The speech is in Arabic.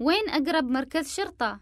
وين أقرب مركز شرطة؟